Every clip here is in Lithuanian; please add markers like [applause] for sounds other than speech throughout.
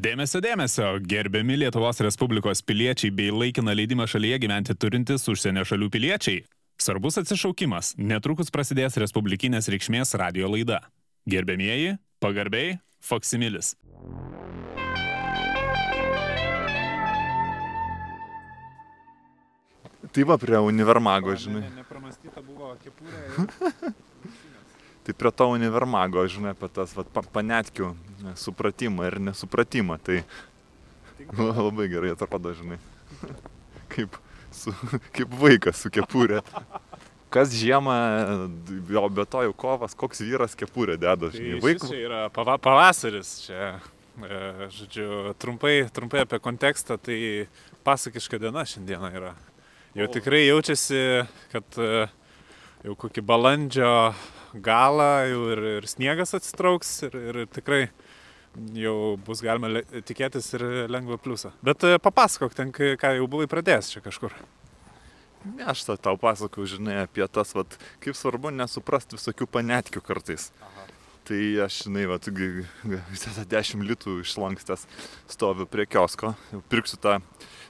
Dėmesio, dėmesio, gerbiami Lietuvos Respublikos piliečiai bei laikiną leidimą šalyje gyventi turintys užsienio šalių piliečiai. Svarbus atsišaukimas, netrukus prasidės Respublikinės reikšmės radio laida. Gerbėmieji, pagarbiai, Foksimilis. Tai va prie univermago, žinai. Nepramastyta buvo kepurė. [laughs] Tai prie to univermago, žinai, apie tas va, pa, panetkių ne, supratimą ir nesupratimą. Tai la- [laughs] labai gerai atrodo, žinai. [laughs] Kaip, su, kaip vaikas su kepurė. Kas žiemą, jo be to jau kovas, koks vyras kepurė deda, Tai žinai. Vaik... čia yra pava pavasaris, čia, e, žodžiu, trumpai, trumpai apie kontekstą, tai pasakiška diena šiandieną yra. Jau O. tikrai jaučiasi, kad e, jau kokį balandžio galą jau ir, ir sniegas atsitrauks ir, ir tikrai jau bus galima tikėtis ir lengvą pliusą. Bet e, papasakok ten, ką jau buvai pradėjęs čia kažkur. Ne, aš ta- tau pasakau, žinai, apie tas, vat, kaip svarbu nesuprasti visokių panetkių kartais. Aha. Tai aš, žinai, va, visą tą 10 litų išlankstęs stoviu prie kiosko, pirksiu tą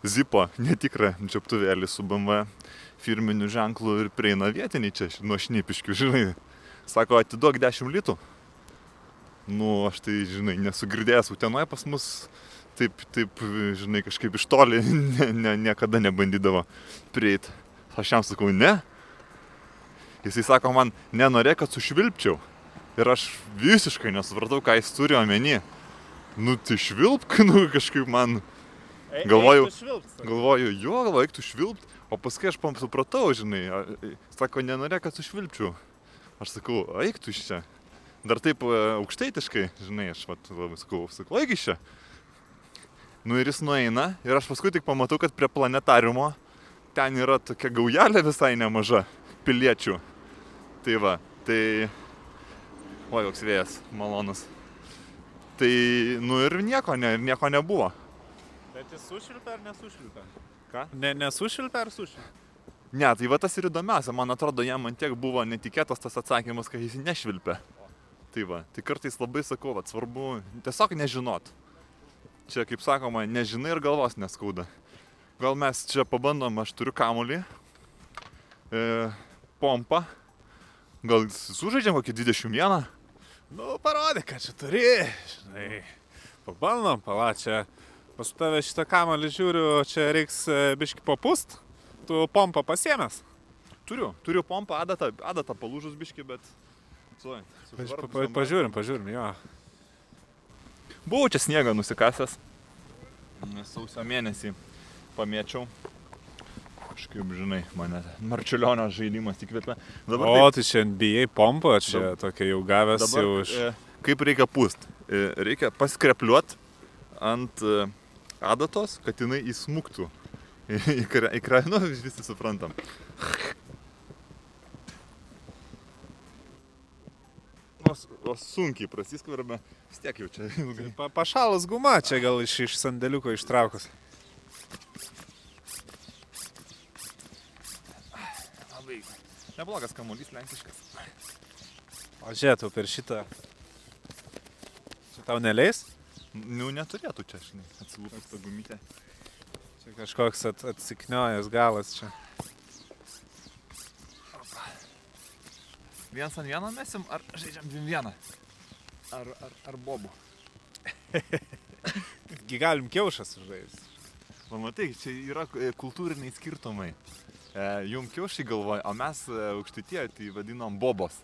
zipo netikrą džiaptuvėlį su BMW firminiu ženklu ir prieina vietiniai čia nuo šnipiškių, žinai. Sako, atiduok 10 litų. Nu, aš tai, žinai, nesugirdėjęs, utenoje pas mus taip, taip, žinai, kažkaip iš toli [laughs] ne, ne, niekada nebandydavo prieit. Aš jam sakau, ne. Jisai sako man, nenorėk, kad sušvilpčiau. Ir aš visiškai nesupratau, ką jis turi omeny. Nu, tai švilpk, [laughs] nu, kažkaip man, Galvojau- galvoju, jo, galvoju, eik tu švilpt. O paskui aš pam supratau, žinai, sako, nenorėk, kad sušvilpčiau. Aš sakau, eik tu iš čia. Dar taip e, aukštaitiškai, žinai, aš vat, labai sakau, sakau, iš čia. Nu ir jis nueina ir aš paskui tik pamatau, kad prie planetariumo ten yra tokia gaujelė visai nemaža piliečių. Tai va, tai... O, koks vėjas, malonus. Tai, nu ir nieko, ne, nieko nebuvo. Bet jis sušilpia ar nesušilpia? Ką? Ne, nesušilpia ar sušilpia? Ne, tai va tas ir įdomiausia, man atrodo, jam man tiek buvo netikėtas tas atsakymas, kad jis nešvilpia. Tai va, tai kartais labai sakau, va, svarbu tiesiog nežinot. Čia, kaip sakoma, nežinai ir galvos neskauda. Gal mes čia pabandom, aš turiu kamulį, e, pompą, gal sužaidžiam kokį 21. Nu, parodyk, ką čia turi. Žinai, pabandom, pala, čia pas tave šitą kamalį žiūriu, čia reiks e, biški papust. Tu pompą pasiemęs. Turiu, turiu pompą, adatą, adatą palūžus biški, bet... Suoj, Pa, pa, pažiūrim, pažiūrim, jo. Buvau čia sniegą nusikasęs. Sausio mėnesį pamėčiau. Kažkaip, žinai, mane Marčiulionio žaidimas įkvėpė. Dabar, O, tai čia bijai pompą, čia Dab- tokia jau gavęs dabar jau iš... e, kaip reikia pūst? E, reikia paskrepliuot ant e, adatos, kad jinai įsmuktų. [laughs] Į kra- į krą, nu, visi suprantam. O, s- o sunkiai prasiskverbia, vis tiek jau čia ilgai. Pa, pašalas guma, čia gal iš, iš sandėliuko ištraukus. Labai. Neblogas kamuolys lenkiškas. O žiūrėtų per šitą. Čia tau neleis? Nu, neturėtų čia, žinai, atsilūpęs tą gumytę. Čia kažkoks at, atsikniojęs galas čia. Vienas ant vieno mesim, ar žaidžiam dviem vieną? Ar, ar, ar bobų? [laughs] Gi galim kiaušas žaisti. Pamatai, čia yra e, kultūriniai skirtumai. E, jum kiaušiai galvoja, o mes e, aukštytie tai vadinom bobos.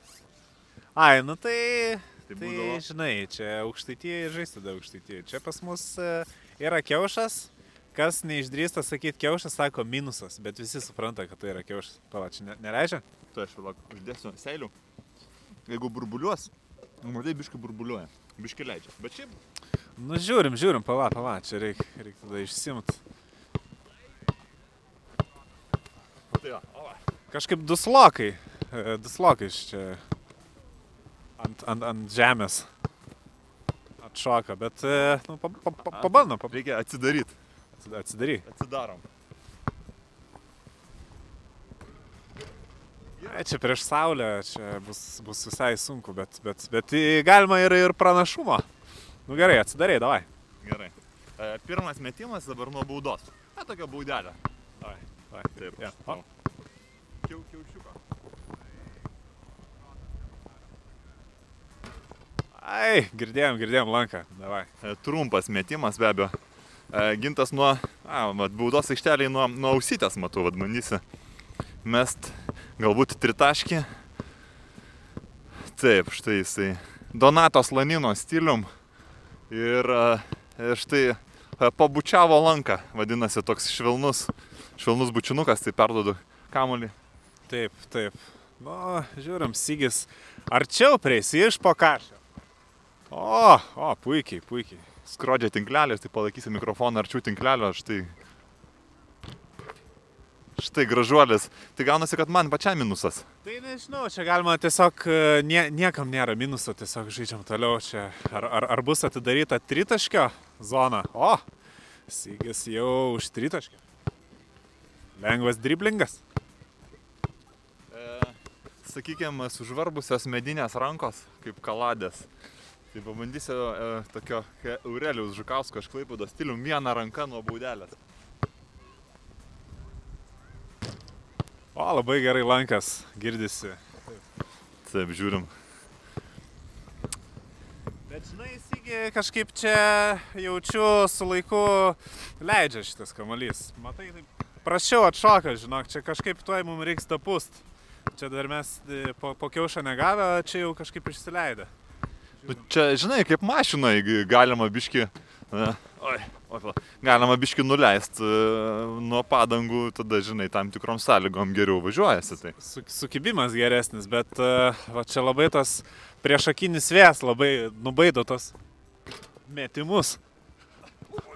Ai, nu tai... Tai Tai, būdavo- žinai, čia aukštaityje žaisti tada aukštaityje. Čia pas mus e, yra kiaušas. Kas neišdrįsta sakyti kiaušas, sako minusas, bet visi supranta, kad tai yra kiaušas. Pala, čia ne, nereiškia? Tai aš vėlak, uždėsiu seilių. Jeigu burbuliuos, nu, matai, biškai burbuliuoja. Biškai leidžia. Bet šiaip, Nu, žiūrim, žiūrim, pala, pala, čia reikia reik tada išsimti. tai jo. O, va. Kažkaip duslokai, e, duslokai iš čia ant, ant, ant žemės atšoka, bet, e, nu, pa, pa, pa, pabandom, pa, Reikia atsidaryti. atsidaryk. Atsidarom. Ai, čia prieš saulę, čia bus, bus visai sunku, bet, bet, bet galima ir, ir pranašumo. Nu gerai, atsidarai, davai. Gerai. E, pirmas metimas dabar nuo baudos. Na, tokia baudelė. Davai, davai. Taip. Ja. O. Kiau, kiaušiuką. Ai, girdėjom, girdėjom lanką. Davai. E, trumpas metimas be abejo. E, gintas nuo, a, mat, baudos aikšteliai nuo, nuo ausytės, matau, vad bandysi mest galbūt tritaškį. Taip, štai jisai. Donatos Lanino stilium. Ir e, štai e, pabučiavo lanką, vadinasi toks švelnus, švelnus bučinukas, tai perdodu kamolį. Taip, taip. Nu, žiūrim, Sigis arčiau prieis iš po kažio. O, o, puikiai, puikiai. Skrodžia tinklelis, tai palaikysi mikrofoną arčiau tinklelio, štai. Štai gražuolis. Tai gaunasi, kad man pačiam minusas. Tai nežinau, čia galima tiesiog, e, nie, niekam nėra minuso, tiesiog žaidžiam toliau čia. Ar, ar, ar bus atidaryta tritaškio zona? O, Sigis jau už tritaškio. Lengvas driblingas. E, sakykime, sužvarbusios medinės rankos, kaip kaladės. Tai pabandysiu e, tokio Aurelijaus Žukausko iš Klaipėdos stilium vieną ranką nuo baudelės. O, labai gerai lankas, girdisi. Taip, žiūrim. Bet žinai, Sigi, kažkaip čia jaučiu su laiku leidžia šitas kamalys. Matai, taip prašiau atšoka, žinok, čia kažkaip tuoj mums reiks tapust. Čia dar mes e, po, po kiaušą negavę, čia jau kažkaip išsileidę. Nu, čia, žinai, kaip mašinai galima biški, e, oi, pala, galima biški nuleisti nuo padangų, tada, žinai, tam tikrom sąlygom geriau važiuojasi. Tai. Su, sukibimas geresnis, bet e, va, čia labai tas priešakinis vėjas labai nubaido tos metimus.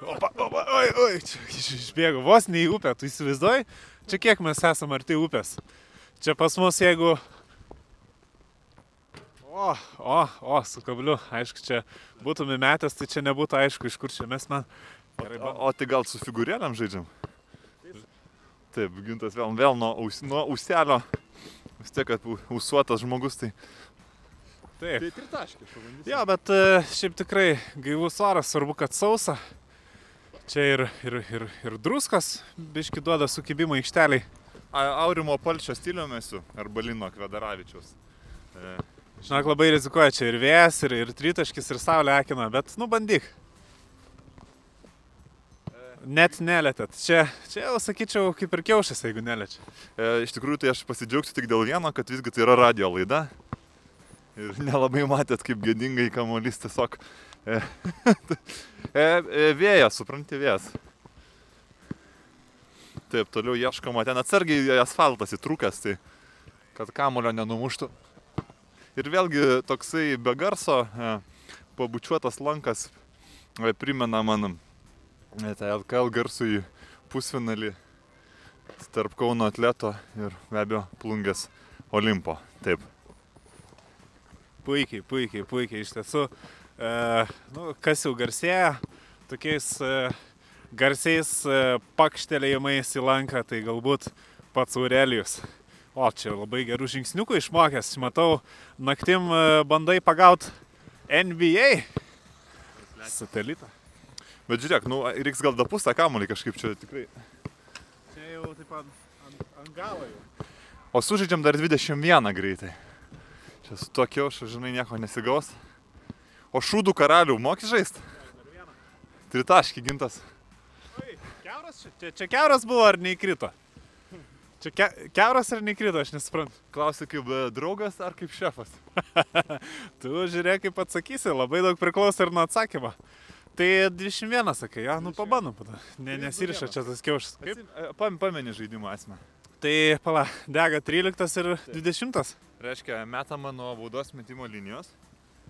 Opa, opa, oi, oi, čia iš- išbėgo vos ne į upę, tu įsivaizduoji, čia kiek mes esame arti upės. Čia pas mus jeigu... O, o, o, su kabliu, aišku, čia būtume metęs, tai čia nebūtų aišku, iš kur čia mes man. Gerai, O, o tai gal su figūrėlėm žaidžiam? Taip, gintas vėl, vėl nuo, aus, nuo auselio. Vis tiek, kad usuotas žmogus, tai... Taip. Tai tritaškis, pabandysiu. Jo, bet e, šiaip tikrai gaivus oras, svarbu, kad sausa. Čia ir, ir, ir, ir druskos, biški duoda sukibimo aikšteliai. A- Aurimo Palčio stiliumi esu, arba Lino Kvedaravičiaus. E, Žinok, labai rizikuoja čia ir vėjas, ir, ir tritaškis, ir saulė akina, bet nu bandyk. Net nelėtėt. Čia, čia jau sakyčiau kaip ir kiaušas, jeigu neliečia. e, iš tikrųjų, tai aš pasidžiaugsiu tik dėl vieno, kad visgi tai yra radio laida. Ir [laughs] nelabai matėt, kaip gėdingai kamuolys tiesiog... E, [laughs] e, e, vėjas, supranti, vėjas. Taip, toliau ieškoma, ten atsargiai asfaltas įtrūkęs, tai kad kamulio nenumuštų. Ir vėlgi toksai be garso e, pabučiuotas lankas e, primena man tą LKL garsųjį pusfinalį tarp Kauno atleto ir be abejo plungės Olimpo. Taip. Puikiai, puikiai, puikiai iš tiesų. E, nu, kas jau garsėja tokiais e, garsiais e, pakštelėjimais į lanką, tai galbūt pats Aurelijus. O, čia labai gerų žingsniukų išmokęs. Matau, naktim e, bandai pagauti NBA satelitą. Bet žiūrėk, nu, reiks gal dapus tą kamuolį kažkaip čia tikrai. Čia jau taip ant, ant, ant galo jau. O sužaidžiam dar 21 greitai. Čia su tuo kiaušu, žinai, nieko nesigaus. O šūdų karalių moki žaisti? Tritaškį gintas. Oi, keuras čia? Čia, čia keuras buvo ar neįkrito? Čia ke, keuras ar neįkrito, aš nesuprantu. Klausi kaip e, draugas ar kaip šefas? [laughs] Tu žiūrėk, kaip atsakysi, labai daug priklauso ir nuo atsakymo. Tai 21 sakai, ja, nu pabandom. Ne, nesiriša čia tas kiaušas. E, pam- Pameni žaidimo esmę. Tai pala, dega 13 ir 20, Reiškia, metama nuo baudos metimo linijos.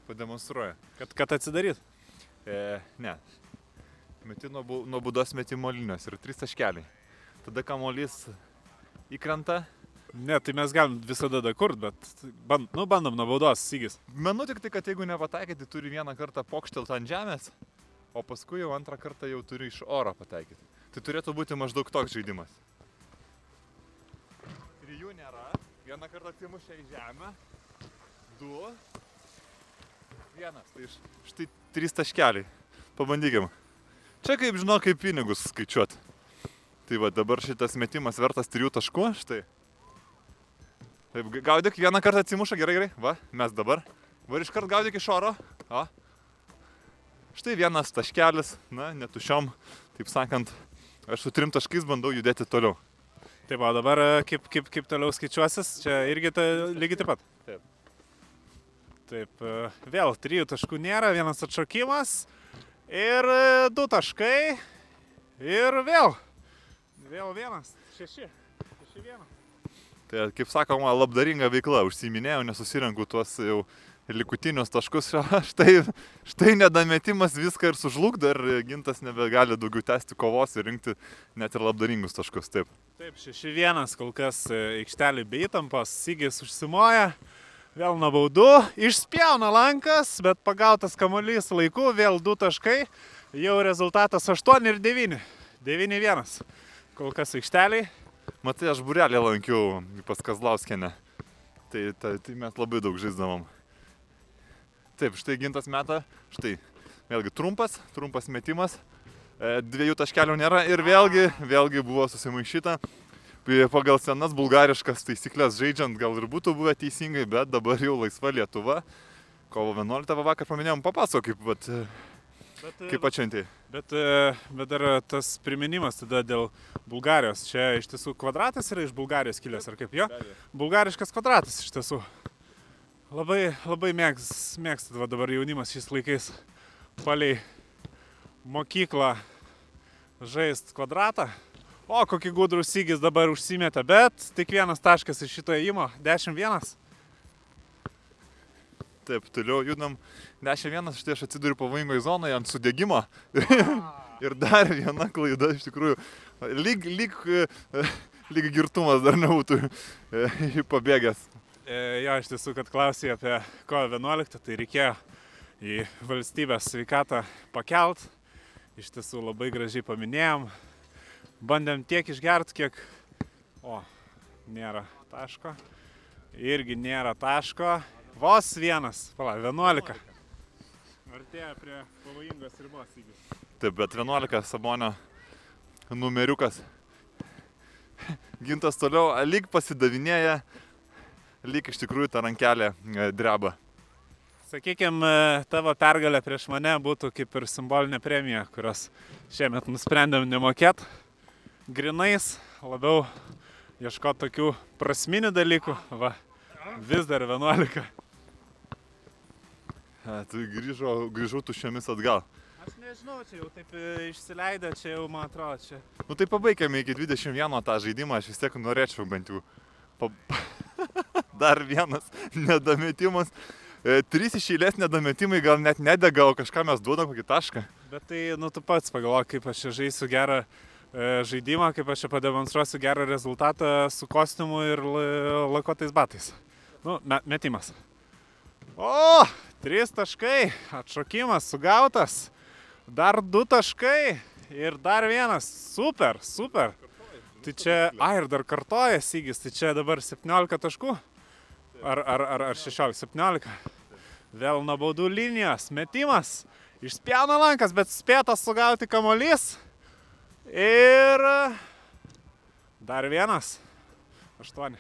Pademonstruoja. kad, kad atsidaryt. E, ne. Meti nuo, nuo baudos metimo linijos ir trys taškeliai. Tada kamuolys įkrenta. Ne, tai mes galim visada dakurt, bet band, nu, bandom nuo baudos, sygis. Menu tik tai, kad jeigu nepataikyti, tai turi vieną kartą pokštelti ant žemės, o paskui jau antrą kartą jau turi iš oro pataikyti. Tai turėtų būti maždaug toks žaidimas. Trijų nėra. Vieną kartą atsimušė į žemę. Du. Vienas. Tai š- štai trys taškeliai. Pabandykim. Čia kaip žinau, kaip pinigus skaičiuot. Tai va dabar šitas metimas vertas 3 taškų, štai. Taip, ga- gaudyk, vieną kartą atsimuša, gerai, gerai. Va, mes dabar. Va ir iškart gaudyk iš oro. O. Štai vienas taškelis, na, netušiom, taip sakant. Aš su trim taškais bandau judėti toliau. Taip, o dabar e, kaip, kaip, kaip toliau skaičiuosis, čia irgi ta, lygiai taip pat. Taip. Taip, e, vėl trijų taškų nėra, vienas atšokimas ir e, du taškai ir vėl. Vėl vienas, šeši. Šeši vienas. Tai kaip sakoma, labdaringa veikla, užsiminėjau, nesusirenku tuos jau likutinius taškus. [laughs] Štai, štai nedametimas viską ir sužlugdo ir gintas nebegali daugiau tęsti kovos ir rinkti net ir labdaringus taškus. Taip. Taip, šeši vienas, kol kas e, aikštelį be įtampos, Sygis užsimoja. Vėl nuo baudų, išspjauna lankas, bet pagautas kamuolys laiku, vėl du taškai, jau rezultatas 8 ir 9. 9-1. Kol kas aikšteliai. Matai, aš burelį lankiau pas Kazlauskienę. Tai, tai, tai mes labai daug žaisdavom. Taip, štai gintas meta, štai. Vėlgi trumpas, trumpas metimas. E, Dviejų taškelių nėra ir vėlgi, vėlgi buvo susimaišyta. Pagal senas bulgariškas taisyklės žaidžiant gal ir būtų buvę teisingai, bet dabar jau laisva Lietuva. Kovo 11 va vakar paminėjom, papasakok, kaip, vat, Bet, kaip atšventėjai. bet, e, bet dar tas priminimas tada dėl Bulgarijos. Čia iš tiesų kvadratas yra iš Bulgarijos kilęs, ar kaip jo? Bulgariškas kvadratas iš tiesų. Labai, labai mėgs, mėgstat va dabar jaunimas šiais laikais palei mokyklą žaist kvadratą. O, kokį gudrų sygis dabar užsimetė, bet tik vienas taškas iš šito įimo, 10-1. Taip, toliau judam 10-1, štai aš atsiduriu pavojingoje zonoje ant sudėgymo. [laughs] Ir dar viena klaida iš tikrųjų. Lyg, lyg, lyg girtumas dar nebūtų e, [laughs] pabėgęs. E, jo, iš tiesų, kad klausai apie kovo 11, tai reikėjo į valstybės sveikatą pakelt. Iš tiesų labai gražiai paminėjom. Bandėm tiek išgert, kiek... O, nėra taško. Irgi nėra taško. Vos vienas. Pala, 11. Artėja prie pavojingos ribos įgis. Taip, bet 11 Sabonio numeriukas. Gintas toliau lyg pasidavinėja, lyg iš tikrųjų ta rankelė e, dreba. Sakykime, tavo pergalė prieš mane būtų kaip ir simbolinė premija, kurios šiemet nusprendėm nemokėti. Grinais labiau ieško tokių prasminių dalykų. Va, vis dar 11. A, Tai grįžo, grįžau tuščiomis atgal. Aš nežinau, čia jau taip e, išsileidė, čia jau man atrodo, čia. Nu tai pabaigėme iki 21 tą žaidimą, aš vis tiek norėčiau bent jau. Pa... Dar vienas [laughs] nedametimas. E, trys iš eilės nedametimai gal net nedega, o kažką mes duodam kokį tašką. Bet tai, nu tu pats pagalvok, kaip aš čia žaisiu gerą e, žaidimą, kaip aš čia pademonstruosiu gerą rezultatą su kostiumu ir la- lakuotais batais. Nu, me, metimas. O, trys taškai, atšokimas sugautas, dar du taškai ir dar vienas. Super, super. Tai čia, a ir dar kartoja Sygis, tai čia dabar 17 taškų. Ar, ar, ar, ar 16, 17. Vėl nuo baudų linijos, metimas. Išspjauna lankas, bet spėtas sugauti kamolys. Ir dar vienas. Aštuoni.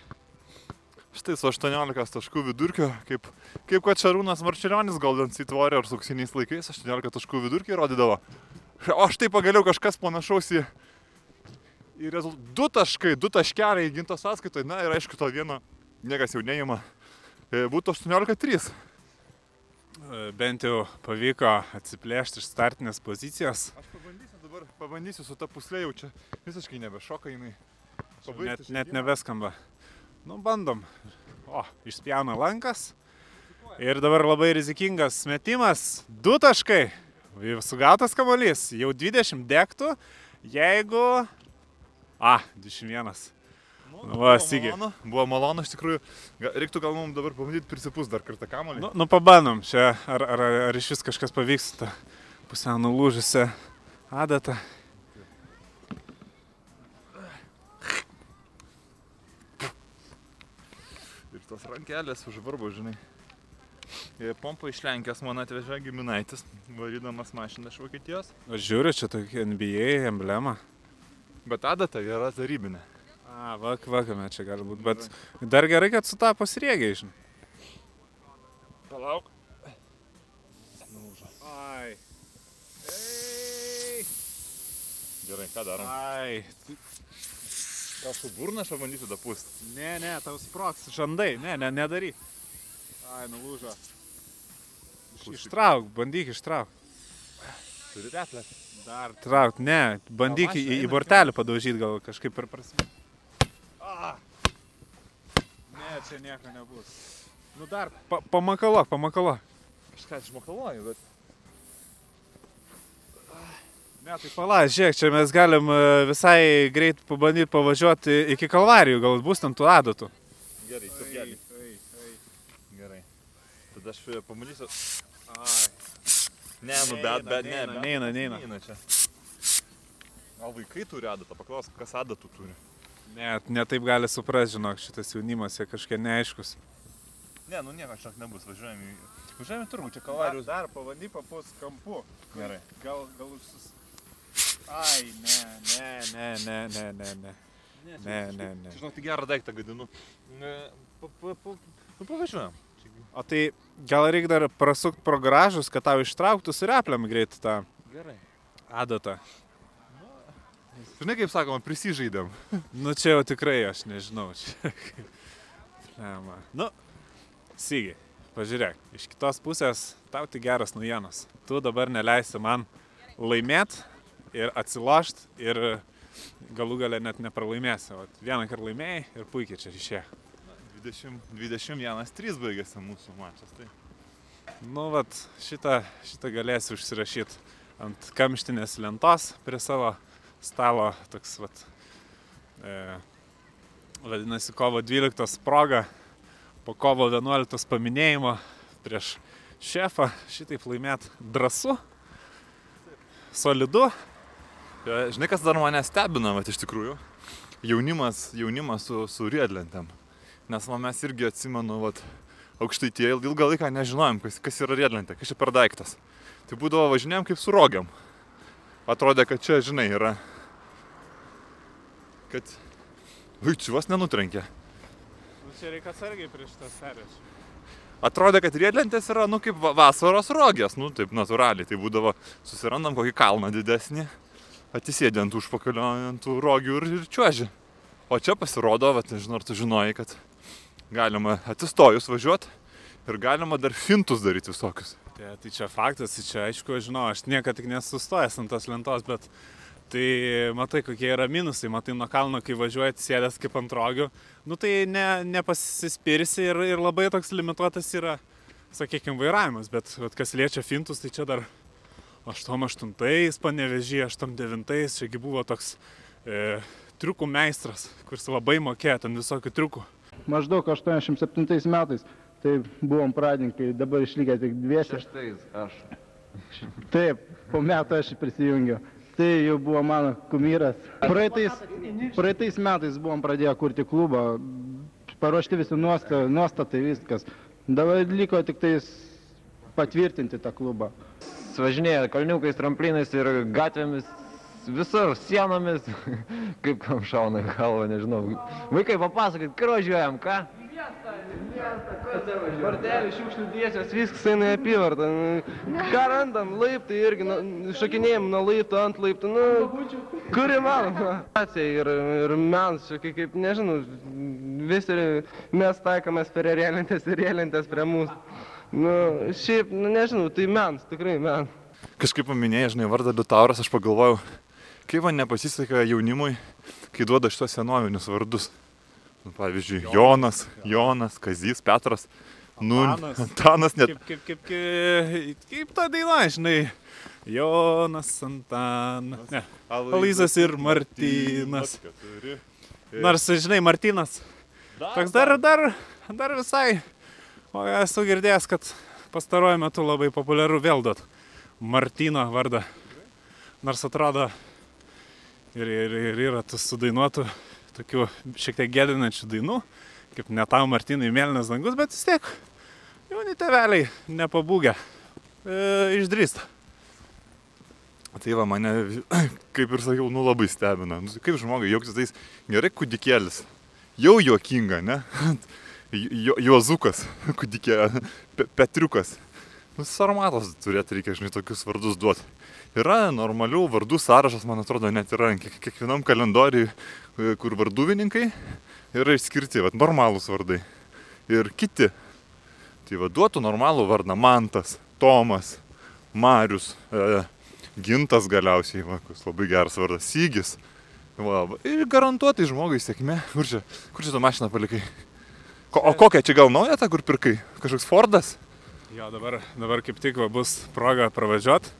Štai su 18 taškų vidurkiu, kaip, kaip kad Šarūnas Marčiulionis Golden State Warriors auksiniais laikais 18 taškų vidurkį rodydavo. O štai pagaliau kažkas panašaus į, į rezultatą. Du taškai, du taškeliai ginto sąskaitoje, na ir aišku, to vieno niekas jau neima. E, Būtų 18-3. E, Bent jau pavyko atsiplėšti iš startinės pozicijos. Aš pabandysiu dabar, pabandysiu su ta puslė jau čia visiškai nebešoka jinai. Net, net nebeskamba. Nu, bandom. O, išspjauna lankas. Ir dabar labai rizikingas metimas. Du taškai. Sugautas kamolys. Jau 20 dektų. Jeigu... A, 21. Nu, Va, Sigi. Buvo malonu iš tikrųjų. Reiktų gal mums dabar pabandyti prisipūs dar kartą kamuolį. Nu, nu pabandom čia, ar, ar, ar iš vis kažkas pavyks tą pusiau nulūžusią adatą. Ir tos rankelės užvarbo, žinai. Ir pompą iš Lenkijos man atvežė giminaitis, varydamas mašiną iš Vokietijos. Aš žiūriu, čia tokia NBA emblema. Bet adata yra tarybinė. A, vak, vakame čia gali būti, bet dar gerai, kad sutapo sriegiai, žinai. Palauk. Ai. Ei. Gerai, ką darom? Ai. Gal su burna aš pabandysiu dapūsti? Ne, ne, tau sproks žandai, ne, ne, nedaryk. Ai, nulūžo. Klausyk. Ištrauk, bandyk ištrauk. Turi replę. Dar trauk, ne, bandyk į, į bortelį padaužyti, gal kažkaip per prasme. Ne, čia nieko nebus. Nu dar, pa, pamakalok, pamakalok. Kažką išmakaluoju, bet... Ne, tai pala, žiūrėk, čia mes galim e, visai greit pabandyti pavažiuoti iki kalvarijų, gal bus ten tų adatų. Gerai, turgelį. Gerai. Tada aš e, pamatysiu. Ai. Ne, nu bet, bet, ne, Neina, neina, neina. Čia. Gal vaikai turi adatą, paklausk, kas adatų turi. Ne, ne taip gali suprasti, žinok, šitas jaunimas, jie kažkiek neaiškus. Ne, nu nieko čia nebus, važiuojam į... Važiuojam į turgų, čia kalvarijos. dar pabandy papus kampu. Gerai. Gal, gal užsus... Ai, ne, ne, ne, ne, ne, ne, ne. Ne, ne, ne. Žinau, tai gerą daiktą gadinu. Ne, pa, pa, pa, nu, pavažiuojam. O tai gal reikia dar prasukti pro garažus, kad tau ištrauktų su repliam greit tą Gerai. adatą. Žinai, kaip sakoma, prisižaidėm. [laughs] Nu čia jau tikrai aš nežinau. Čia. [laughs] Flema. Nu, Sygi, pažiūrėk, iš kitos pusės tau tik geras naujienas. Tu dabar neleisi man laimėti ir atsilošti ir galų galę net nepralaimėsi. O vieną kartą laimėjai ir puikiai čia išėjo. 20, 21-3 baigėsi mūsų mačas. Tai. Nu, vat, šitą, šitą galėsi užsirašyti ant kamštinės lentos prie savo stalo. Toks, vat, e, vadinasi, kovo 12 proga, po kovo 11 paminėjimo prieš šefą šitaip laimėt drąsu, solidu. Ja, žinai, kas dar mane stebina, bet iš tikrųjų, jaunimas, jaunimas su, su riedlentėm. Nes va, mes irgi atsimenu, vat, aukštaitie ilgą laiką nežinojom, kas, kas yra riedlentė, kas čia per daiktas. Tai būdavo važinėjom kaip su rogiam. Atrodė, kad čia, žinai, yra. Kad... Vos nenutrenkė. Nu, čia reikia atsargiai prieš tas serijas. Atrodė, kad riedlentės yra, nu, kaip va- vasaros rogės, nu, taip natūraliai. Tai būdavo, susirandam kokį kalną didesnį, atsisėdė ant užpakalio, ant tų rogių ir, ir čiuoži. O čia pasirodo, va, nežinau, ar tu žinojai, kad galima atsistojus važiuoti ir galima dar fintus daryti visokius. Tai, tai čia faktas, tai čia aišku, žinau, aš niekada tik nesustojęs ant tos lentos, bet tai matai, kokie yra minusai, matai nuo kalno, kai važiuoji sėdęs kaip ant rogių, nu tai ne, nepasispirsi ir, ir labai toks limituotas yra, sakykime, vairavimas, bet vat, kas liečia fintus, tai čia dar 88 panevežė, 89, čiagi buvo toks e, triukų meistras, kuris labai mokėjo ten visokių triukų. Maždaug 87 metais, tai buvom pradininkai, dabar išlikę tik dviese. Šeštais aš. Taip, po metų aš prisijungiau. Tai jau buvo mano kumyras. Praeitais, praeitais metais buvom pradėję kurti klubą, paruošti visi nuosta- nuostatai, viskas. Dabar liko tik tais patvirtinti tą klubą. Važinėja kalniukais, tramplinais ir gatvėmis, visur, sienomis, [laughs] kaip kam šauna į galvą, nežinau. Vaikai, papasakokit, kur važiuojam, ką? Varteliai, šiukšlių dėsios, viskas eina į apyvartą. Nu, Ką randam, laiptai irgi, nu, šokinėjim nuo laipto ant laiptų, nu, kur įmanoma. Ir, ir čia kaip, kaip, nežinau, visi mes taikomės prie rėlintės ir rėlintės prie mūsų. Nu, šiaip, nu, nežinau, tai mens, tikrai mens. Kažkaip paminėjai, žinai, vardą Liutauras, aš pagalvojau, kaip man nepasiseka jaunimui, kai duoda šitos senovinius vardus. Nu, pavyzdžiui, Jonas, Jonas, Kazys, Petras. Nu, Antanas. Net. Kaip, kaip, kaip, kaip, ta daina, žinai. Jonas, Antanas. Ne. Aloyzas ir Martynas. keturi. Nors, žinai, Martynas. Toks dar, dar, dar visai. O esu girdėjęs, kad pastaruoju metu labai populiaru vėl duot Martyno vardą. Nors atrodo ir, ir, ir yra tų sudainuotų tokių šiek tiek gėdinančių dainų, kaip ne tau Martynai mėlynas dangus, bet vis tiek Jauni teveliai, nepabūgę, e, išdrįsta. Tai va mane, [clears throat] kaip ir sakiau, nu labai stebina. Nu, kaip žmogai jauksis tais gerai kudikėlis. Jau juokinga, ne? [laughs] Jo, juozukas, [laughs] kudikė, [laughs] pe, Petriukas. Nu, sarmatos turėti reikia, žinai, tokius vardus duoti. Yra normalių vardų sąrašas, man atrodo, net yra kiek, kiekvienam kalendoriui, kur varduvininkai yra išskirti, vat, normalūs vardai. Ir kiti. Tai va duotų normalų vardą Mantas, Tomas, Marius, e, Gintas galiausiai, va, labai geras vardas, Sygis. Va, va, ir garantuotai žmogui sėkmė. Kur čia, kur čia tą mašiną palikai? Ko, o kokią čia gal naują tą, kur pirkai? Kažkoks Fordas? Jo, dabar, dabar kaip tik va, bus proga pravažiuoti.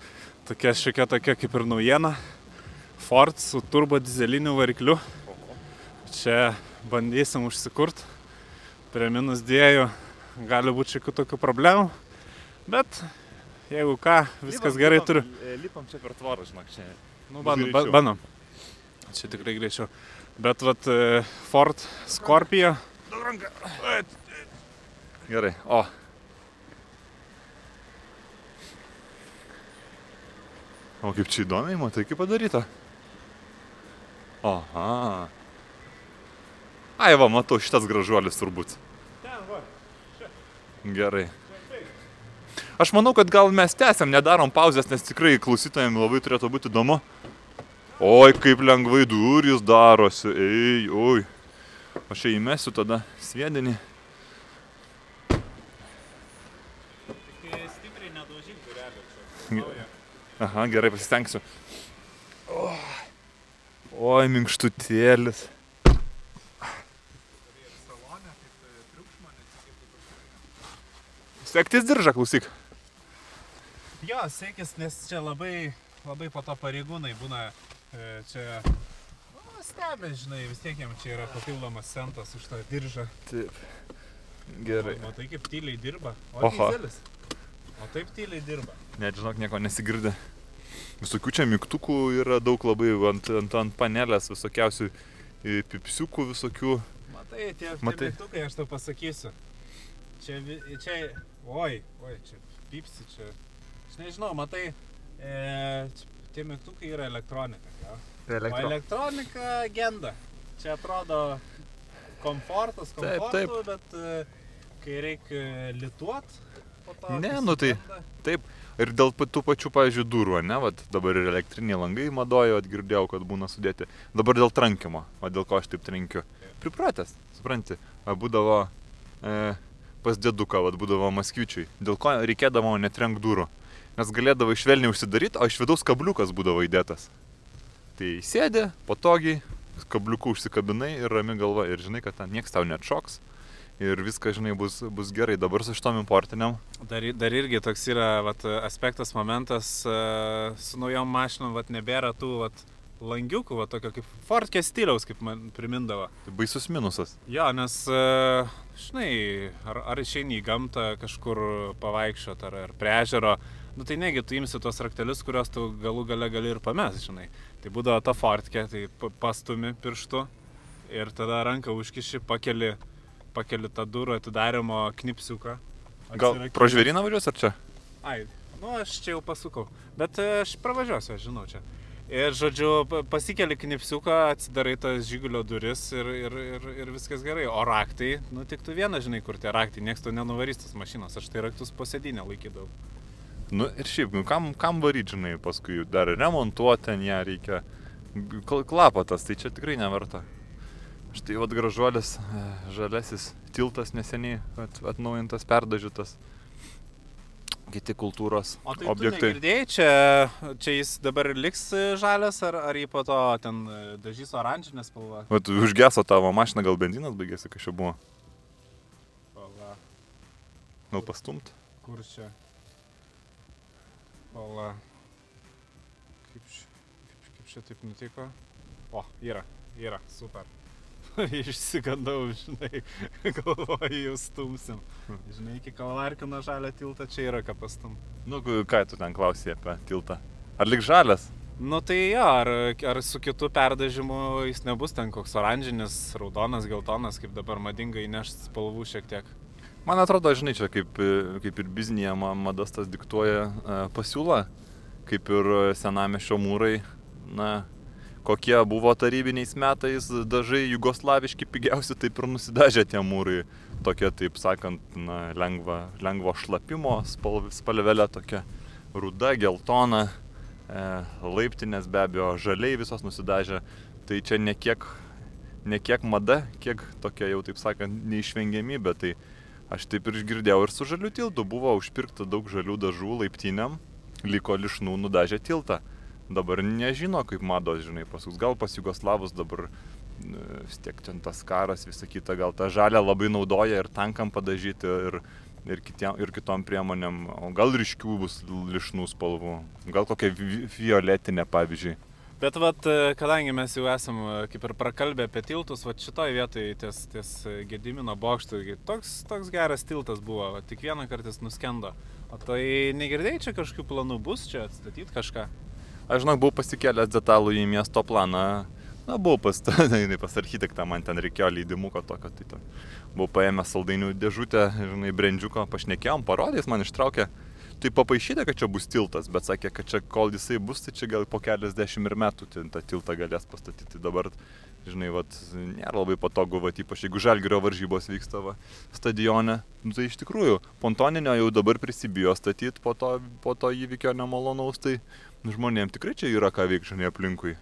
Tokia šiokia tokia kaip ir naujiena. Ford su turbo dizeliniu varikliu. Čia bandysim užsikurt. Prie minus dviejų gali būti šiokių tokių problemų. Bet jeigu ką, viskas Lipam, gerai lipam, turiu. e, Lipam čia per tvorą, žinok, čia. Nu, bandom, ba- bandom. Čia tikrai greičiau. Bet vat e, Ford Scorpio. Gerai, o. O kaip čia įdomiai, matai, kaip padaryta. Aha. Ai, va, matau, šitas gražuolis turbūt. Gerai. Aš manau, kad gal mes tęsiam, nedarom pauzės, nes tikrai klausytojams labai turėtų būti įdomu. Oi, kaip lengvai durys darosi, ei, oi. Aš čia įmesiu tada sviedinį. Aha, gerai pasistengsiu. Oi, minkštutėlis. Sektis diržą, klausyk. Jo, sėkis, nes čia labai, labai po to pareigūnai būna e, čia... Nu, stebė, žinai, vis tiek jam čia yra papildomas centas už tą diržą. Taip. Gerai. Matai, kaip tyliai dirba. O Oho. dizelis. O taip tyliai dirba. Net žinok, nieko nesigirdė. Visokių čia mygtukų yra daug labai ant, ant, ant panelės, visokiausių pipsiukų visokių. Matai, tie, tie Matai. mygtukai, aš tau pasakysiu. Čia, čia, oi, oi, čia pipsi, čia. Aš nežinau, matai, e, tie mygtukai yra elektronika. Jo? O elektronika genda. Čia atrodo komfortas, Taip, komfortu, bet e, kai reikia lituot, po to... Ne, nu tai- sugenda- Taip. Ir dėl tų pačių, pavyzdžiui, durų, ne, vat dabar ir elektriniai langai madojo, atgirdėjau, kad būna sudėti. Dabar dėl trankimo, o dėl ko aš taip trenkiu. Pripratęs, supranti, būdavo e, pas dėduką, vat būdavo maskvičiui. Dėl ko reikėdavo netrenk durų. Nes galėdavo švelniai užsidaryti, o iš vidaus kabliukas būdavo įdėtas. Tai sėdė, patogiai, kabliuku užsikabinai ir rami galva ir žinai, kad ten nieks tau neatšoks. Ir viskas, žinai, bus, bus gerai. Dabar su šitom importiniam Dar, dar irgi toks yra vat, aspektas, momentas e, su naujom mašinom, vat, nebėra tų vat, langiukų, vat, tokio kaip Ford stiliaus, kaip man primindavo. Tai baisus minusas. Jo, nes, e, žinai, ar, ar išeini į gamtą kažkur pavaikščiot, ar, ar prie ežero, nu tai negi tu imsi tos raktelius, kuriuos tu galų gale gali ir pames, žinai. Tai būdavo ta fortkė, tai pa- pastumi pirštu ir tada ranką užkiši, pakeli, pakeli tą durų atidarimo knipsiuką. Gal pro žvėryną važiuos ar čia? Ai, nu aš čia jau pasukau. Bet e, aš pravažiuosiu, aš žinau čia. Ir žodžiu, pa- pasikeli knipsiuką, atsidarai tas žygulio duris ir, ir, ir, ir viskas gerai. O raktai, nu tik tu vienas žinai, kur tie raktai, nieks tu nenuvarys tas mašinos, aš tai raktus posėdinę laikydavau. Nu ir šiaip, nu, kam, kam varyti, žinai, paskui dar remontuoti ten ją reikia. Kl- Klapatas, tai čia tikrai neverta. Štai vad gražuolis, e, žalesis tiltas neseniai at, atnaujintas, perdažytas. Kiti kultūros O tai objektai. tu negirdėjai, čia, čia jis dabar liks žalias, ar, ar jį po to ten e, dažys oranžinę spalvą? Vat užgeso tavo mašina, gal benzinas baigėsi, kas čia buvo. Pala, Gal pastumt? kur čia? Pala. Kaip, ši, kaip, kaip čia taip nutiko? O, yra, yra, super. [laughs] Išsigandau, žinai, [laughs] galvoju, jau stumsim. Žinai, iki Kalvarkino žalio tiltą čia yra ką pastum. Nu, ką tu ten klausai apie tiltą? Ar lik žalias? Nu tai jo, ar, ar su kitu perdažimu jis nebus ten koks oranžinis, raudonas, geltonas, kaip dabar madinga įnešti spalvų šiek tiek. Man atrodo, žinai, čia kaip, kaip ir biznėje madas tas diktuoja e, pasiūlą, kaip ir senamešio mūrai, na, kokie buvo tarybiniais metais dažai jugoslaviški pigiausi, taip ir nusidažė tie mūrai. Tokia, taip sakant, na, lengva, lengvo šlapimo spalv, spalvelė, tokia ruda, geltona, e, laiptinės be abejo, žaliai visos nusidažė. Tai čia ne kiek, ne kiek mada, kiek tokia jau, taip sakant, neišvengiamybė. Tai aš taip ir išgirdėjau ir su žaliu tiltu. Buvo užpirkta daug žalių dažų laiptiniam, liko lišnų nudažę tiltą. Dabar nežino, kaip mados, žinai, pasuks. Gal pas Jugoslavus dabar e, vis tiek ten tas karas, visa kita, gal tą žalę labai naudoja ir tankam padažyti ir, ir, kitiem, ir kitom priemonėm. O gal ryškių bus lišnų spalvų. Gal kokia violetinė, pavyzdžiui. Bet vat, e, kadangi mes jau esam e, kaip ir prakalbę apie tiltus, vat šitoje vietoje ties, ties Gedimino bokštų, toks, toks geras tiltas buvo, vat, tik vieną kartą jis nuskendo. O tai negirdėjai čia kažkokių planų bus čia atstatyti kažką? Aš žinok, buvau pasikėlęs detalų į miesto planą. Na, buvau pas, [laughs] žinai, pas architektą, man ten reikėjo leidimuko tokio. Tai ten. Buvau paėmęs saldainių dėžutę, žinai, brendžiuko, pašnekėjom, parodės, man ištraukė tai papaišyta, kad čia bus tiltas, bet sakė, kad čia kol jisai bus, tai čia gal po keliasdešimt ir metų tą tiltą galės pastatyti. Dabar, žinai, vat, nėra labai patogu, vat, ypač jeigu žalgerio varžybos vyksta va, stadione. Nu, tai iš tikrųjų, pontoninio jau dabar prisibijo statyti po to, po to įvykio nemalonaus, tai nu, žmonėms tikrai čia yra ką veikti, žinai, aplinkui.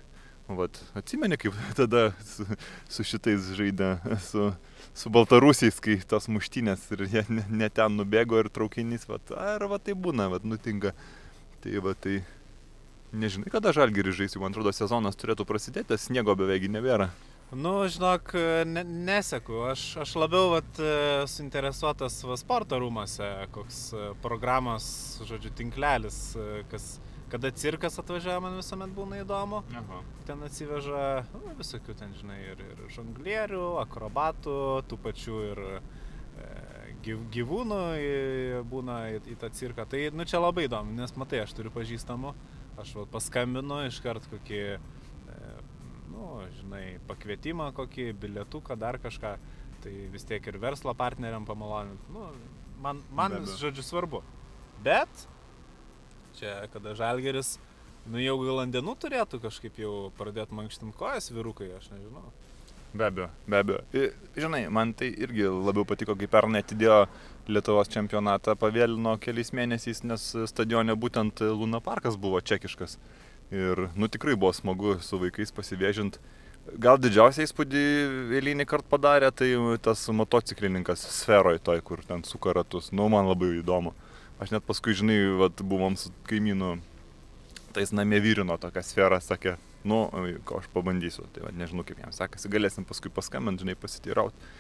Vat, atsimeni, kaip [laughs] tada su, su šitais žaidė, su, su baltarusiais, kai tos muštynės ir jie ne, ne ten nubėgo ir traukinys, vat, ar va tai būna, vat, nutinka. Tai va tai nežinai, kada žalgirį žais, man atrodo, sezonas turėtų prasidėti, sniego beveik nebėra. Nu, žinok, ne, neseku. Aš, aš labiau vat, suinteresuotas va, sporto rūmose, koks programos, žodžiu, tinklelis, kas, kada cirkas atvažiuoja, man visuomet būna įdomu. Aha. Ten atsiveža nu, visokių ten, žinai, ir, ir žonglierių, akrobatų, tų pačių ir e, gyvūnų būna į, į tą cirką. Tai, nu, čia labai įdomu, nes matai, aš turiu pažįstamų, aš va, paskambinu iškart kokį, e, nu, žinai, pakvietimą, kokį bilietuką, dar kažką. Tai vis tiek ir verslo partneriam pamaloninti. Nu, man, man žodžiu, svarbu. Bet Čia, kada žalgeris, nu jau gal ant dienų turėtų kažkaip jau pradėti mankštinti kojas vyrukai, aš nežinau. Be abejo, be abejo. Žinai, man tai irgi labiau patiko, kai pernai atidėjo Lietuvos čempionatą, pavėlino keliais mėnesiais, nes stadione būtent Luna parkas buvo čekiškas. Ir, nu, tikrai buvo smagu su vaikais pasivėžint. Gal didžiausią įspūdį eilinį kartą padarė, tai tas motociklininkas sferoj toj, kur ten suka ratus. Nu, man labai įdomu. Aš net paskui, žinai, vat, buvom su kaimynu, tais namie vyrino tokią sferą, sakė, nu, ko aš pabandysiu, tai va, nežinau, kaip jam sekasi, galėsim paskui paskambinti, žinai, pasiteirauti.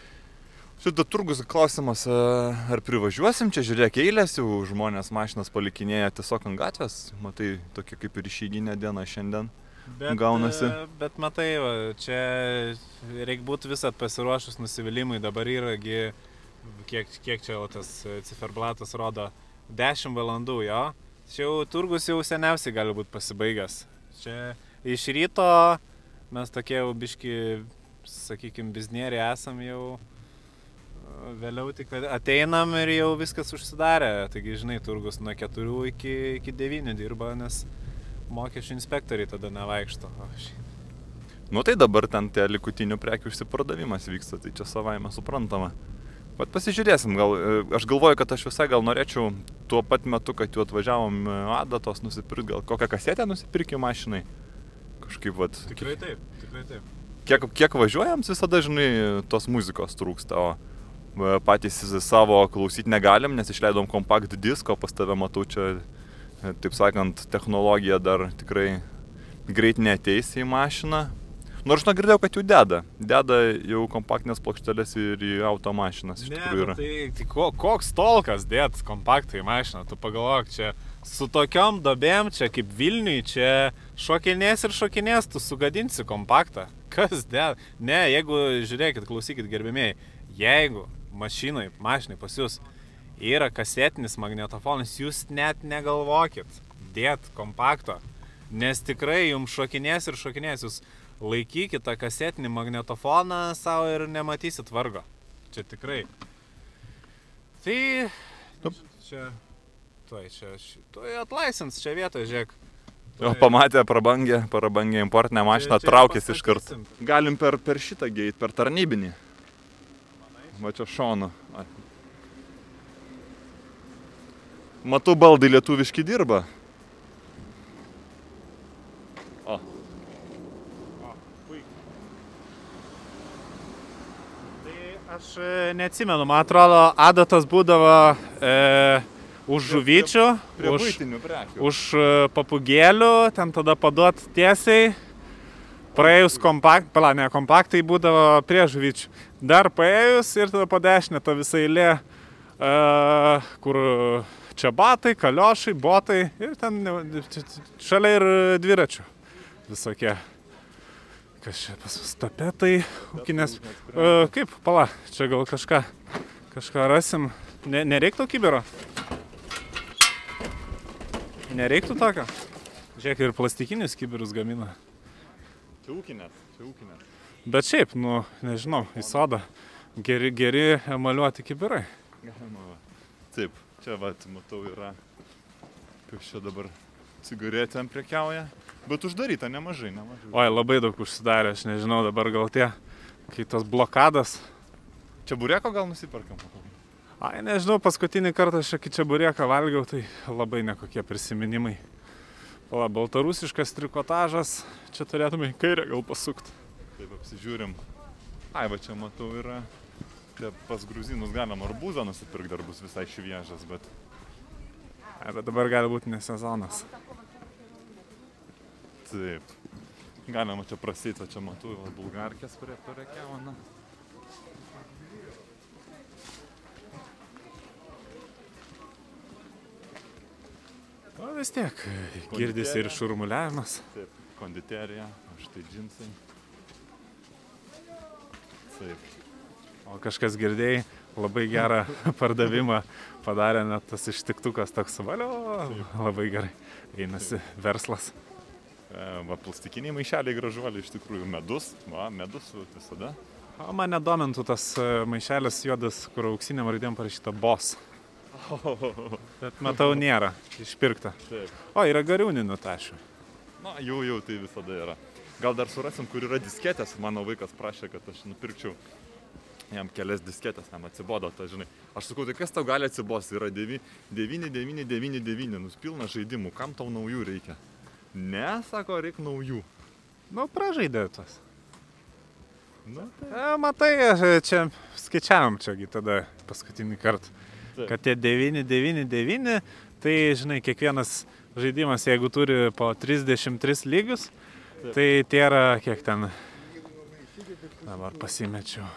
Šitą turgus klausimas, ar privažiuosim, čia žiūrėk eilės, jau žmonės mašinas palikinėja tiesiog ant gatvės, matai, tokia kaip ir išeiginė diena šiandien. Bet, gaunasi. Bet matai, va, čia reikia būti visat pasiruošus nusivylimui, dabar yragi, kiek, kiek čia o, tas ciferblatas rodo, 10 valandų jo. Čia jau turgus jau seniausiai gali būti pasibaigęs. Čia iš ryto mes tokie jau biški, sakykime, biznieriai esam jau. Vėliau tik ateinam ir jau viskas užsidarė. Taigi, žinai, turgus nuo 4 iki, iki 9 dirba, nes mokesčių inspektoriai tada nevaikšto. Nu tai dabar ten tie likutinių prekių išsipardavimas vyksta, tai čia savaime suprantama. Bet pasižiūrėsim, gal, e, aš galvoju, kad aš visai gal norėčiau tuo pat metu, kad jau atvažiavom e, adatos nusipirkti, gal kokią kasetę nusipirkti mašinai. Kažkaip, vat. Tikrai taip, tikrai taip. Kiek, kiek važiuojam, visada, žinai, tos muzikos trūksta, o e, patys savo klausyti negalim, nes išleidom kompakt disko, pas tave matau čia, taip sakant, technologija dar tikrai greit neteis į mašiną, Nors aš girdėjau, kad jų deda. Deda jau kompaktinės plokštelės ir į automašinas. Ne, yra. tai, tai ko, koks tolkas dėt kompaktą į mašiną, tu pagalvok, čia su tokiom dobėm, čia kaip Vilniui, čia šokinės ir šokinės, tu sugadinsi kompaktą. Kas dėt? Ne, jeigu, žiūrėkit, klausykit gerbėmiai, jeigu mašinai, mašinai pas jūs yra kasetinis magnetofonas, jūs net negalvokit dėt kompakto, nes tikrai jums šokinės ir šokinės, jūs laikykit tą kasetinį magnetofoną savo ir nematysit vargo. Čia tikrai. Tai... Nu. Čia... Tuoj, čia... Tuoj atlaisins čia vietoje, žiūrėk. Tuoj- pamatė prabangę, prabangę importinę mašiną, traukėsi iš karto. Galim per, per šitą geit, per tarnybinį. Va čia šonu. Matau, baldai lietuviški dirba. Aš e, neatsimenu, man atrodo, adatos būdavo e, už žuvyčių, prie už, būtinių prekių. už e, papugėlių, ten tada paduot tiesiai. Praėjus kompakt, pala, ne kompaktai būdavo prie žuvyčių. Dar paėjus ir tada po dešinę ta visa eilė, e, kur čia batai, kaliošai, botai ir ten šalia ir dviračių visokie. Kas čia pas mus tapetai, ūkinės. E, kaip, pala, čia gal kažką, kažką rasim. Ne, nereiktų kibiro? Nereiktų tokio? Žiūrėk, ir plastikinius kibirus gamina. Čia ūkinės, čia ūkinės. Bet šiaip, nu, nežinau, į sodą geri, geri emaliuoti kibirai. Galima. Taip, čia va, matau yra, kaip čia dabar cigaretėm prekiauja. Bet uždaryta nemažai, nemažai. Oi, labai daug užsidarė, aš nežinau, dabar gal tie, kai tos blokadas. Čia bureko gal nusiperkam? Ai, nežinau, paskutinį kartą aš čia burieką valgiau, tai labai nekokie prisiminimai. O, baltarusiškas trikotažas, čia turėtume į kairę gal pasukti. Taip apsižiūrim. Ai, va čia matau yra. Čia pas gruzinus galima arbūzą nusipirkti, dar bus visai šviežas, bet Ai, bet dabar gali būti ne sezonas. Taip. Galima čia prasėti, čia matau, va, bulgarkės prie parekiavo, na. O vis tiek, girdisi ir šurmuliavimas. Taip, konditerija, štai džinsai. Taip. O kažkas girdėjai, labai gerą [laughs] pardavimą padarė net tas ištiktukas toks valio, labai gerai. Einasi verslas. E, va, plastikiniai maišeliai gražuoliai, iš tikrųjų medus, va, medus visada. O mane domintų tas e, maišelis juodas, kur auksiniam raidėm parašyta bos. Bet matau, nėra išpirkta. Taip. O, yra gariūninių tašių. Na, jau, jau tai visada yra. Gal dar surasim, kur yra disketės. Mano vaikas prašė, kad aš nupirkčiau jam kelias disketės, jam atsibodo, tai žinai. Aš sakau, tai kas tau gali atsibosti? Yra 9, 9, 9, 9, 9, nuspilna žaidimų, kam tau naujų reikia? Ne, sako, reikia naujų. Nu, pražaidė tas. Nu, tai. E, matai, čia skaičiavom čiagi tada paskutinį kartą. Taip. Kad tie 9, 9, 9, tai žinai, kiekvienas žaidimas, jeigu turi po 33 lygius, Taip. tai tie yra kiek ten. Dabar pasimečiau.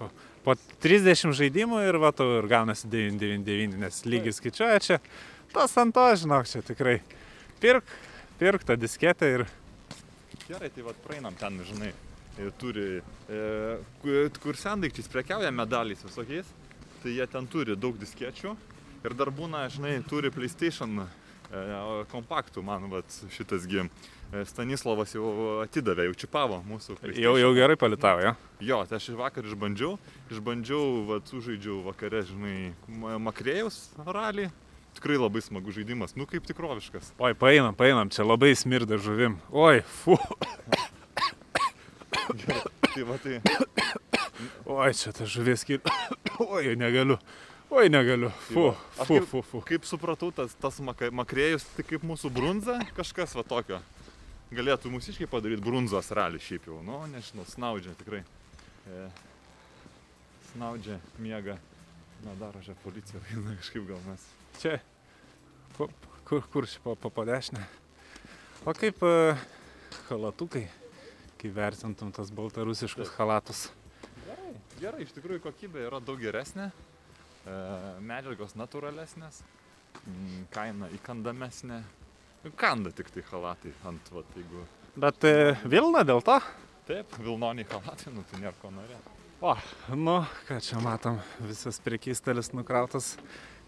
Po, po 30 žaidimų ir va tau ir gaunasi 999, nes lygis skaičiuoja čia. Tas ant to, žinok, čia tikrai. Pirk, pirk tą disketę ir Gerai, tai vad praeinam ten, žinai, turi, e, kur, kur sendaikčiais prekiauja medaliais visokiais, tai jie ten turi daug diskečių ir dar būna, žinai, turi PlayStation e, kompaktų, man vat, šitasgi e, Stanislavas jau atidavė, jau čipavo mūsų. jau, jau gerai palitavo, jo. Jo, tai aš vakar išbandžiau, išbandžiau, vat, sužaidžiau vakare, žinai, Ma- Makrėjaus ralį. Tikrai labai smagus žaidimas, nu kaip tikroviškas. Oi, paeinam, paeinam, čia labai smirda žuvim. Oi, fu. Tai va tai, Oi, čia ta žuvis skir. Oi, negaliu. Oi, negaliu. Fu, Aš fu, kaip- fu, fu. kaip supratau, tas, tas makrėjus, tai kaip mūsų brunza, kažkas va tokio. Galėtų mūsiškai padaryti brunzos ralį šiaip jau, nu, nežinau, snaudžia tikrai. E, snaudžia, miega. Na, daro čia policija, [laughs] kažkaip gal mes. Čia. Po, kur, kur po, po, po dešinę. O kaip uh, halatukai, kai vertintum tas baltarusiškus halatus. Gerai, gerai, iš tikrųjų kokybė yra daug geresnė, e, medžiagos natūralesnės, mm, kaina įkandamesnė. Kanda tik tai halatai ant, va, jeigu Bet uh, Vilna dėl to? taip, vilnoniai halatai, nu tai nėra ko norėti. O, nu, ką čia matom, visas prekystelis nukrautas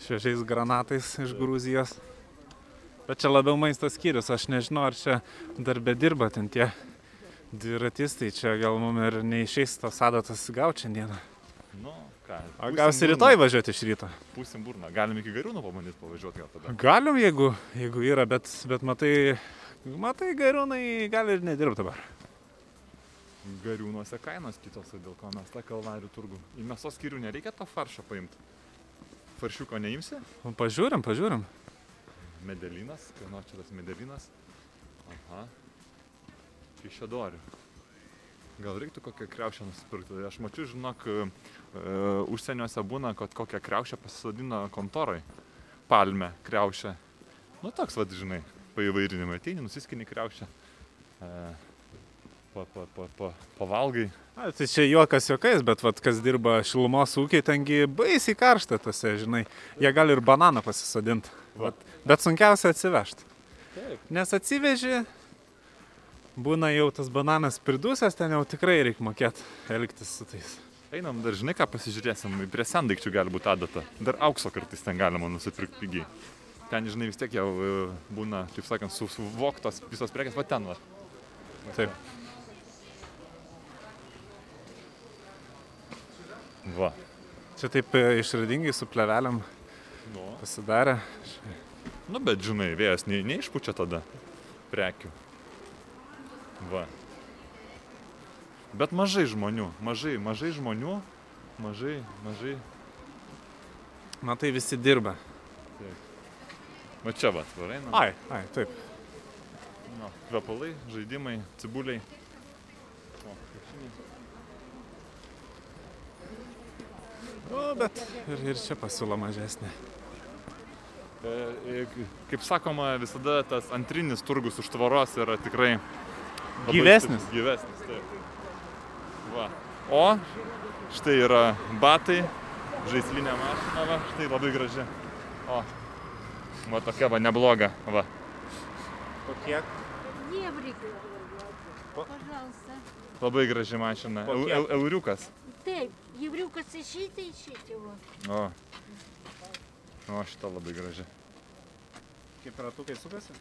šviežiais granatais iš Gruzijos. Bet čia labiau maisto skyrius, aš nežinau, ar čia dar bedirba ten tie dviratistai, čia gal mum ir neišeis tos adatas gauti šiandieną. Nu, ką. O gausi rytoj važiuoti iš ryto? Pusim burną. Galim iki gariūnų pabandyti pavažiuoti gal tada. Galim, jeigu, jeigu yra, bet, bet matai, matai, gariūnai gali ir nedirbti dabar. Gariūnuose kainos kitos, dėl ko mes tą kalvarių turgų. Į mėsos skyrių nereikia to faršo paimti. Faršiuko neimsi? Nu, Pažiūrim, pažiūrim. Medelinas, kieno čia tas medelinas. Aha. Kaišėdorių. Gal reiktų kokią kriaušę nusipirkti. Aš mačiau, žinok, e, užsieniuose būna, kad kokią kriaušę pasisodina kontoroj. Palmę, kriaušę. Nu toks, vad, žinai, paįvairinimai. Ateini, nusiskini kriaušę. E, pa, pa, pa, pa, pavalgai. A, tai čia juokas juokais, bet vat, kas dirba šilumos ūkiai, tengi baisiai karšta tose, žinai. Jie gali ir bananą pasisodinti. Va. Vat, bet sunkiausia atsivežti. Taip. Nes atsiveži, būna jau tas bananas pridusęs, ten jau tikrai reikia mokėti elgtis su tais. Einam dar, žinai, ką pasižiūrėsim. Prie sendaikčių gali būti adata. Dar aukso kartais ten galima nusipirkti pigiai. Ten, žinai, vis tiek jau e, būna, taip sakant, su- suvoktos visos prekės, va ten. Va Taip. Va. Čia taip e, išradingai su pleveliam Nu. pasidarė. nu, bet, žinai, vėjas ne, neišpučia tada prekių. Va. Bet mažai žmonių, mažai, mažai žmonių, mažai, mažai. Matai, visi dirba. Va čia, va, tvarai. Ai, ai, taip. Nu, kvepalai, žaidimai, cibuliai. O, krepšiniai. Nu, bet ir, ir čia pasiūla mažesnė. E, e, Kaip sakoma, visada tas antrinis turgus už tvoros yra tikrai labai Gyvesnis. stiprus, Gyvesnis, taip. Va. O štai yra batai, žaislinė mašina, va, štai labai graži. O, va tokia va nebloga, va. Po kiek? Еврик, пожалуйста. Labai graži mašina. Po Eu, kiek? eu, euriukas. Taip, Jevriukas išeitė, išeitė. O. O, šita labai graži. Kaip ratukai sukasi?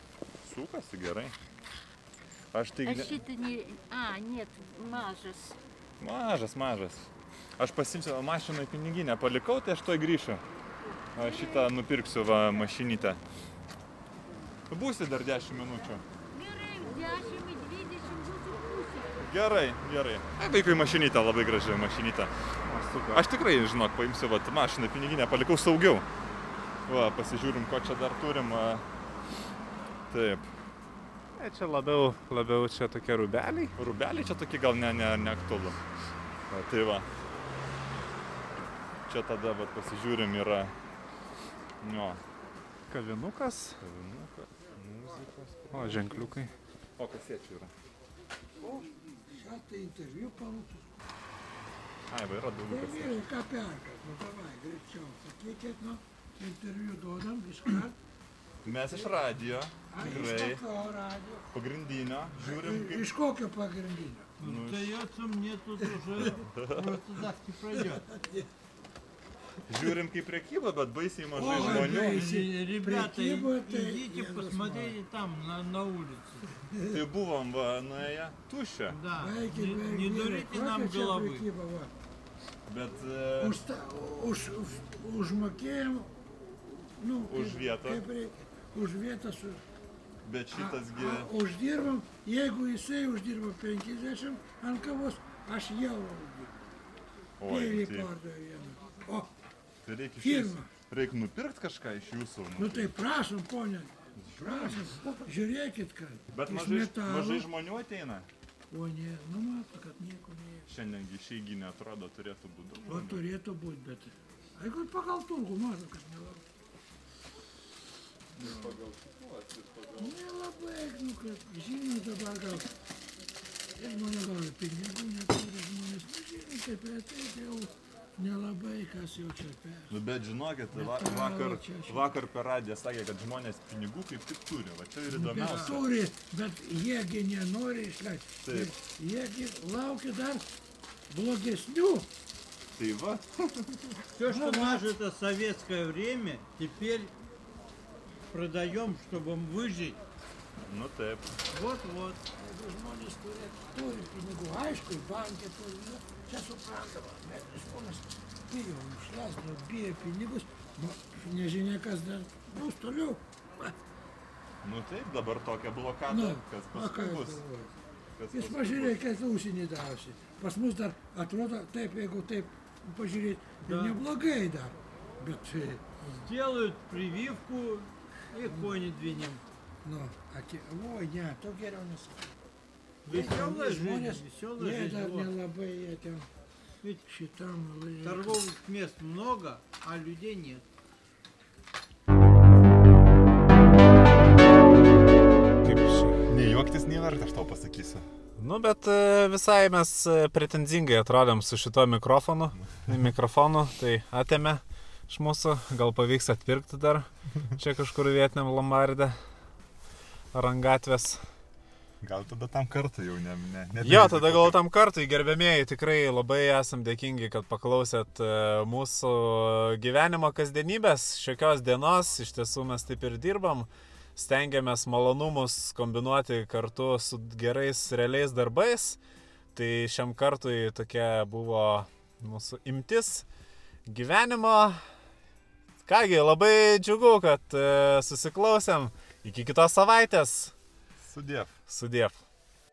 Sukasi gerai. Aš tai... Aš šitą... Ne... A, net, mažas. Mažas, mažas. Aš pasimsiu mašiną į piniginę, palikau, tai aš toj grįšiu. Aš šitą nupirksiu va, mašinytę. Būsi dar 10 minučių. Gerai, 10 minučių. Gerai, gerai. Ai, vaikui mašinytė labai graži mašinytė. Aš tikrai, žinok, paimsiu va mašiną piniginę, palikau saugiau. Va, pasižiūrim, ko čia dar turim. Taip. E, čia labiau, labiau čia tokie rubeliai. Rubeliai čia tokie gal ne, ne, neaktualu. Va, tai va. Čia tada va, pasižiūrim yra. Jo. Kavinukas. Kavinukas, muzikos. O, ženkliukai. O kasiečių yra Сейчас ты интервью получишь. Ai, va, yra daugiau kasiečių. Проверил копярка. Ну давай, гречевка. Кикет, ну, интервью додам, искать. Mes iš radijo, А tikrai, из какого радио? pagrindinio, žiūrim И, и kaip... сколько погребина? Остается мне тут уже просто так не пройдет. Žiūrim kaip prekyba, bet baisiai mažai Ой, žmonių. baisiai. Ребята, Прикинь, это идите, я посмотрите там, на, на улице. Tai buvom va, nuėję tuščią. Да, Байки, не, байки, не байки. дурите нам Хватит тебе головы. прикиба, вот. Bet e, Уж, та- уж, уж макеем, ну, Už vietą. kaip reikia. Už vietą su... bet šitasgi... A, uždirbam, jeigu jisai uždirba 50 ant kavos, aš eurą uždirbu. Oi, Peilį tai, pardavė vieną. O, tai reikia iš firma. jūsų. Reikia nupirkti kažką iš jūsų. Nu tai prašom, ponė, prašom, žiūrėkit, kad Bet mažai, metalo. mažai žmonių ateina. O ne, nu mato, kad nieko neėjo. Šiandien išeiginė atrodo turėtų būti. O turėtų būti, bet... Jeigu pagal turgų mato, kad nelabai. Nelabai, nu kad, žinot dabar gal... Žmonės gal ir pinigų neturi žmonės, nu žinot, kaip retai tai jau nelabai kas jau čia per. Nu, bet žinokit, va, Metalo vakar, čia aš- vakar per radiją sakė, kad žmonės pinigų kaip tik turi. Va čia ir Bet įdomiausia. turi, bet jiegi nenori išleisti. Taip. Jiegi laukia dar blogesnių. Tai va, [laughs] Все, что нажито советское время, теперь продаем, чтобы выжить. nu taip. Вот-вот. Žmonės jis turi, turi pinigų, aišku, bankė turi, nu, čia suprantama, bet žmonės bijo išleisti, bijo pinigus, nu, nežinia, kas dar bus toliau. Va, Nu taip, dabar tokia blokada, Nu, kas o ką paskui jūs bus. galvojat? Kas Jūs paskui pažiūrėkit, kas užsienį darosi. Pas mus dar atrodo taip, jeigu taip pažiūrėt, Da. neblogai dar. Bet, e, Сделают прививку и конь двинем. nu, ati, oi, ne, to geriau nesakyti. Веселая жизнь, Žmonės, веселая jie жизнь. dar вот. nelabai, jie ten Ведь šitam laike. торговых мест много, а людей нет. Kaip čia? Nei juoktis, nei verta, aš tau pasakysiu. Nu, bet e, visai mes e, pretenzingai atrodėm su šituo mikrofonu. Mikrofonu, tai atėmė iš mūsų. Gal pavyks atpirkti dar čia kažkur vietiniam Lombardė. Ar ant gatvės. Gal tada tam kartui jau ne. ne, ne Jo, tada gal tam kartui, gerbėmėjai, tikrai labai esam dėkingi, kad paklausėt e, mūsų gyvenimo kasdienybės, šiokios dienos, iš tiesų mes taip ir dirbam, stengiamės malonumus kombinuoti kartu su gerais realiais darbais, tai šiam kartui tokia buvo mūsų imtis gyvenimo. Kągi, labai džiugu, kad e, susiklausėm, iki kitos savaitės, Sudėv. sudėv.